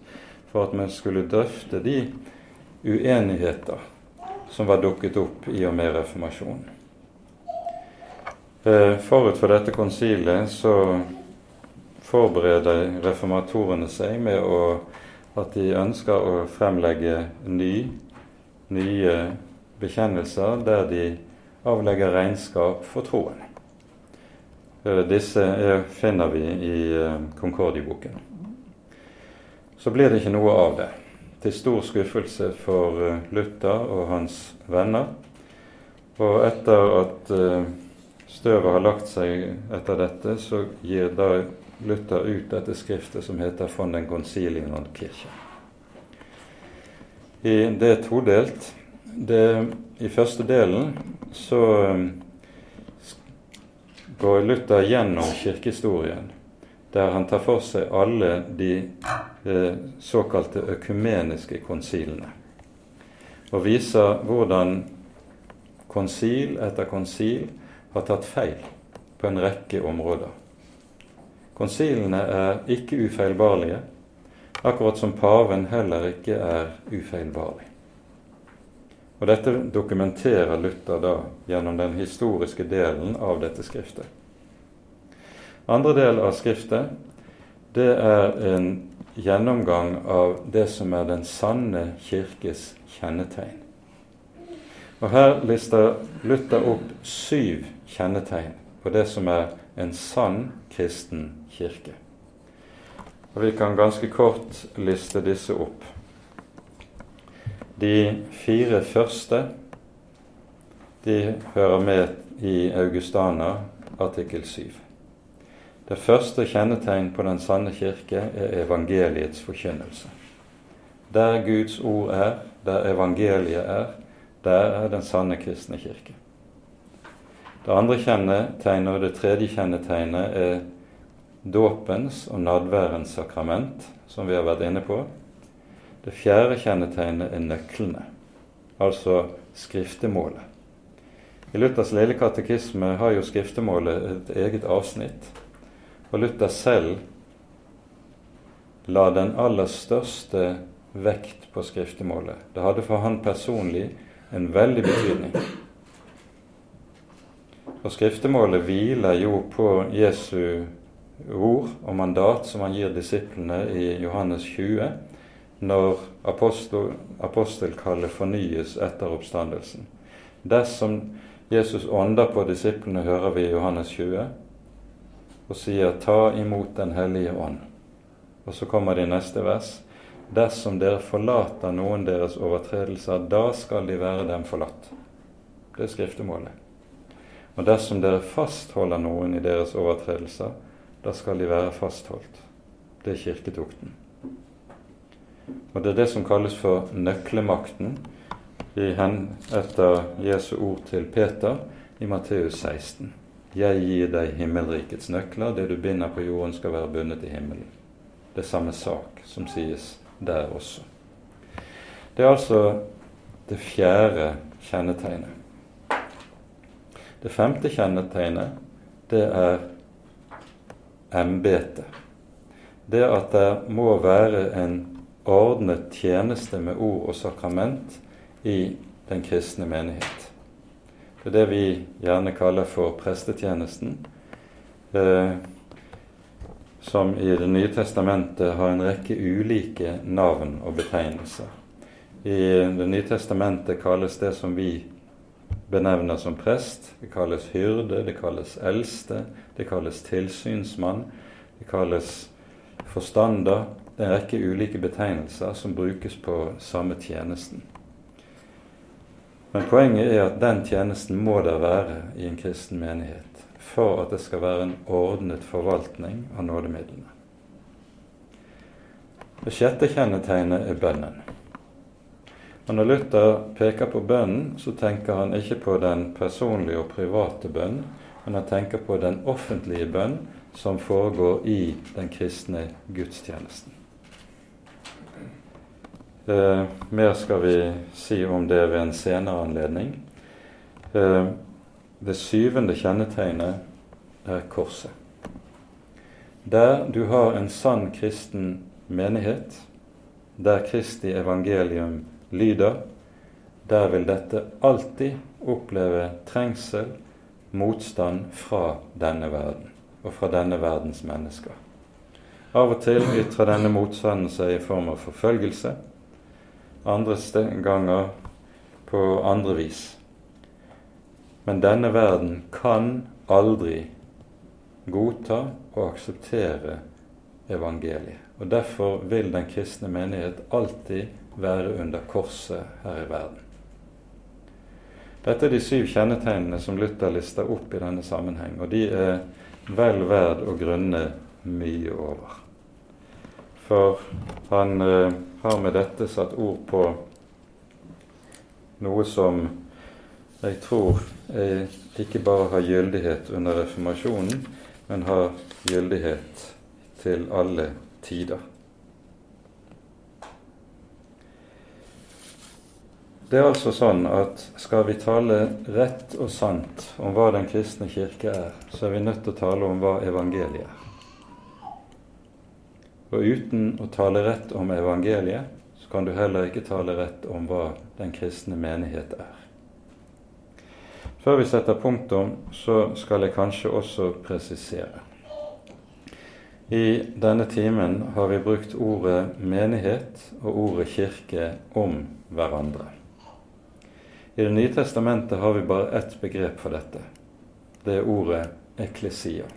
for at man skulle drøfte de uenigheter som var dukket opp i og med reformasjonen. Eh, forut for dette konsilet så forbereder reformatorene seg med å, at de ønsker å fremlegge ny, nye bekjennelser der de avlegger regnskap for troen. Eh, disse er, finner vi i eh, Concordieboken. Så blir det ikke noe av det, til stor skuffelse for Luther og hans venner. Og etter at støvet har lagt seg etter dette, så gir da Luther ut dette skriftet som heter 'Von den Concilien und Kirche'. I det er todelt. Det, I første delen så går Luther gjennom kirkehistorien, der han tar for seg alle de eh, såkalte økumeniske konsilene, og viser hvordan konsil etter konsil har tatt feil på en rekke områder. Konsilene er ikke ufeilbarlige, akkurat som paven heller ikke er ufeilbarlig. Og Dette dokumenterer Luther da gjennom den historiske delen av dette skriftet. Andre del av skriftet det er en gjennomgang av det som er den sanne kirkes kjennetegn. Og Her lister Luther opp syv kjennetegn på det som er en sann kristen kirke. Og Vi kan ganske kort liste disse opp. De fire første de hører med i Augustana artikkel 7. Det første kjennetegn på den sanne kirke er evangeliets forkynnelse. Der Guds ord er, der evangeliet er, der er den sanne kristne kirke. Det andre kjennetegnet og det tredje kjennetegnet er dåpens og nadværens sakrament, som vi har vært inne på. Det fjerde kjennetegnet er nøklene, altså skriftemålet. I Luthers lille katekisme har jo skriftemålet et eget avsnitt. Og Luther selv la den aller største vekt på skriftemålet. Det hadde for han personlig en veldig betydning. Og skriftemålet hviler jo på Jesu ord og mandat som han gir disiplene i Johannes 20, når apostel, apostelkallet fornyes etter oppstandelsen. Dersom Jesus ånder på disiplene, hører vi i Johannes 20, og sier 'ta imot Den hellige ånd'. Og så kommer det i neste vers Dersom dere forlater noen deres overtredelser, da skal de være dem forlatt. Det er skriftemålet. Og dersom dere fastholder noen i deres overtredelser, da skal de være fastholdt. Det er kirketukten. Og det er det som kalles for nøklemakten i hen etter Jesu ord til Peter i Matteus 16. Jeg gir deg himmelrikets nøkler. Det du binder på jorden, skal være bundet i himmelen. Det er samme sak som sies der også. Det er altså det fjerde kjennetegnet. Det femte kjennetegnet, det er embetet. Det at det må være en ordnet tjeneste med ord og sakrament i den kristne menighet. Det er det vi gjerne kaller for prestetjenesten. Eh, som i Det nye testamentet har en rekke ulike navn og betegnelser. I Det nye testamentet kalles det som vi benevner som prest, det kalles hyrde, det kalles eldste, det kalles tilsynsmann, det kalles forstander. Det er en rekke ulike betegnelser som brukes på samme tjenesten. Men poenget er at den tjenesten må der være i en kristen menighet for at det skal være en ordnet forvaltning av nådemidlene. Det sjette kjennetegnet er bønnen. Og Når Luther peker på bønnen, så tenker han ikke på den personlige og private bønnen, men han tenker på den offentlige bønn som foregår i den kristne gudstjenesten. Eh, mer skal vi si om det ved en senere anledning. Eh, det syvende kjennetegnet er korset. Der du har en sann kristen menighet, der Kristi evangelium lyder, der vil dette alltid oppleve trengsel, motstand fra denne verden og fra denne verdens mennesker. Av og til ytrer denne motstanden seg i form av forfølgelse, andre ganger på andre vis. Men denne verden kan aldri godta og akseptere evangeliet. Og Derfor vil den kristne menighet alltid være under korset her i verden. Dette er de syv kjennetegnene som Luther lister opp i denne sammenheng, og de er vel verd å grunne mye over. For han eh, har med dette satt ord på noe som jeg tror jeg ikke bare har gyldighet under reformasjonen, men har gyldighet til alle tider. Det er altså sånn at skal vi tale rett og sant om hva den kristne kirke er, så er vi nødt til å tale om hva evangeliet er. Og uten å tale rett om evangeliet, så kan du heller ikke tale rett om hva den kristne menighet er. Før vi setter punktum, så skal jeg kanskje også presisere. I denne timen har vi brukt ordet menighet og ordet kirke om hverandre. I Det nye testamentet har vi bare ett begrep for dette. Det er ordet eklesia.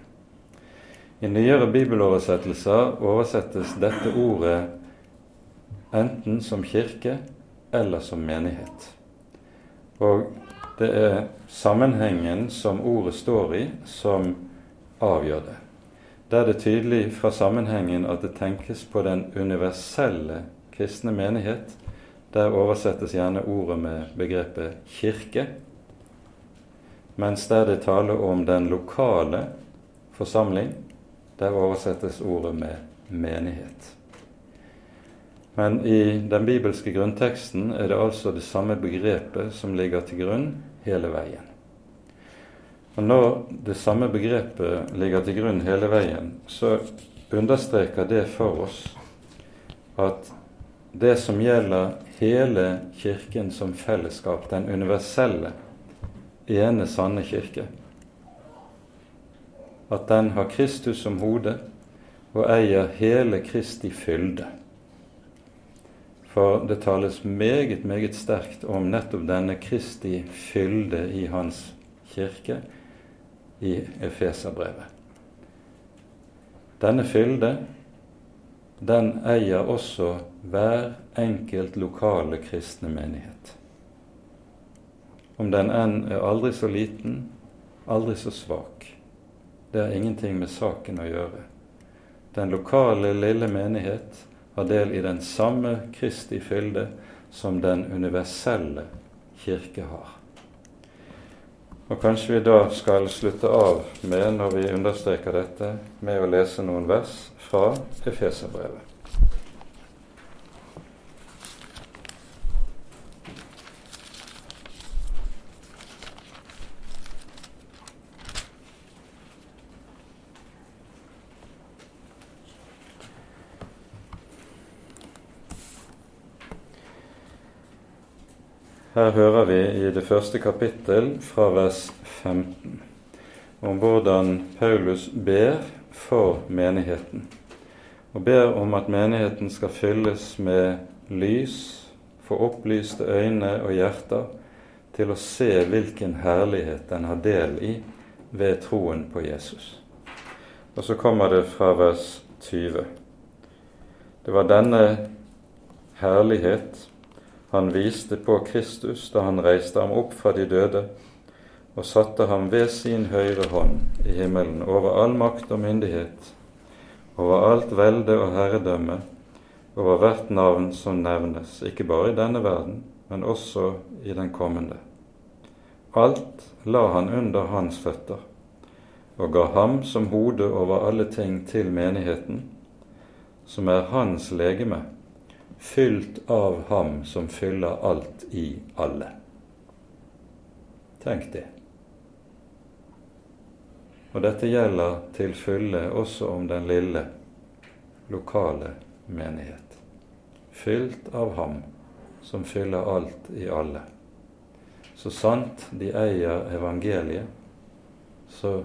I nyere bibeloversettelser oversettes dette ordet enten som kirke eller som menighet. Og det er sammenhengen som ordet står i, som avgjør det. Der er det tydelig fra sammenhengen at det tenkes på den universelle kristne menighet, der oversettes gjerne ordet med begrepet kirke, mens der det taler om den lokale forsamling, der oversettes ordet med menighet. Men i den bibelske grunnteksten er det altså det samme begrepet som ligger til grunn hele veien. Og Når det samme begrepet ligger til grunn hele veien, så understreker det for oss at det som gjelder hele Kirken som fellesskap, den universelle, ene, sanne kirke. At den har Kristus som hode og eier hele Kristi fylde. For det tales meget, meget sterkt om nettopp denne Kristi fylde i Hans kirke i Efeserbrevet. Denne fylde den eier også hver enkelt lokale kristne menighet. Om den enn er aldri så liten, aldri så svak. Det har ingenting med saken å gjøre. Den lokale, lille menighet har del i den samme Kristi fylde som den universelle kirke har. Og Kanskje vi da skal slutte av med, når vi understreker dette, med å lese noen vers fra Efeserbrevet. Her hører vi i det første kapittel fra vers 15 om hvordan Paulus ber for menigheten. Og ber om at menigheten skal fylles med lys, få opplyste øyne og hjerter til å se hvilken herlighet den har del i ved troen på Jesus. Og så kommer det fra vers 20. Det var denne herlighet han viste på Kristus da han reiste ham opp fra de døde og satte ham ved sin høyre hånd i himmelen over all makt og myndighet, over alt velde og herredømme, over hvert navn som nevnes, ikke bare i denne verden, men også i den kommende. Alt la han under hans føtter, og ga ham som hode over alle ting til menigheten, som er hans legeme, fylt av ham som fyller alt i alle. Tenk det. Og dette gjelder til fulle også om den lille, lokale menighet. Fylt av ham som fyller alt i alle. Så sant de eier evangeliet, så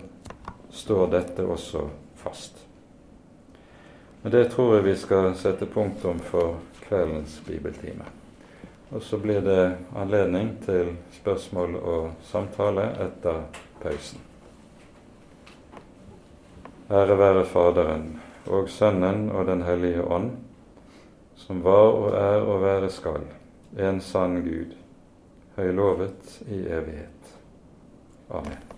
står dette også fast. Men det tror jeg vi skal sette punktum for kveldens bibeltime. Og så blir det anledning til spørsmål og samtale etter pausen. Ære være Faderen og Sønnen og Den hellige ånd, som var og er og være skal, en sann Gud, høylovet i evighet. Amen.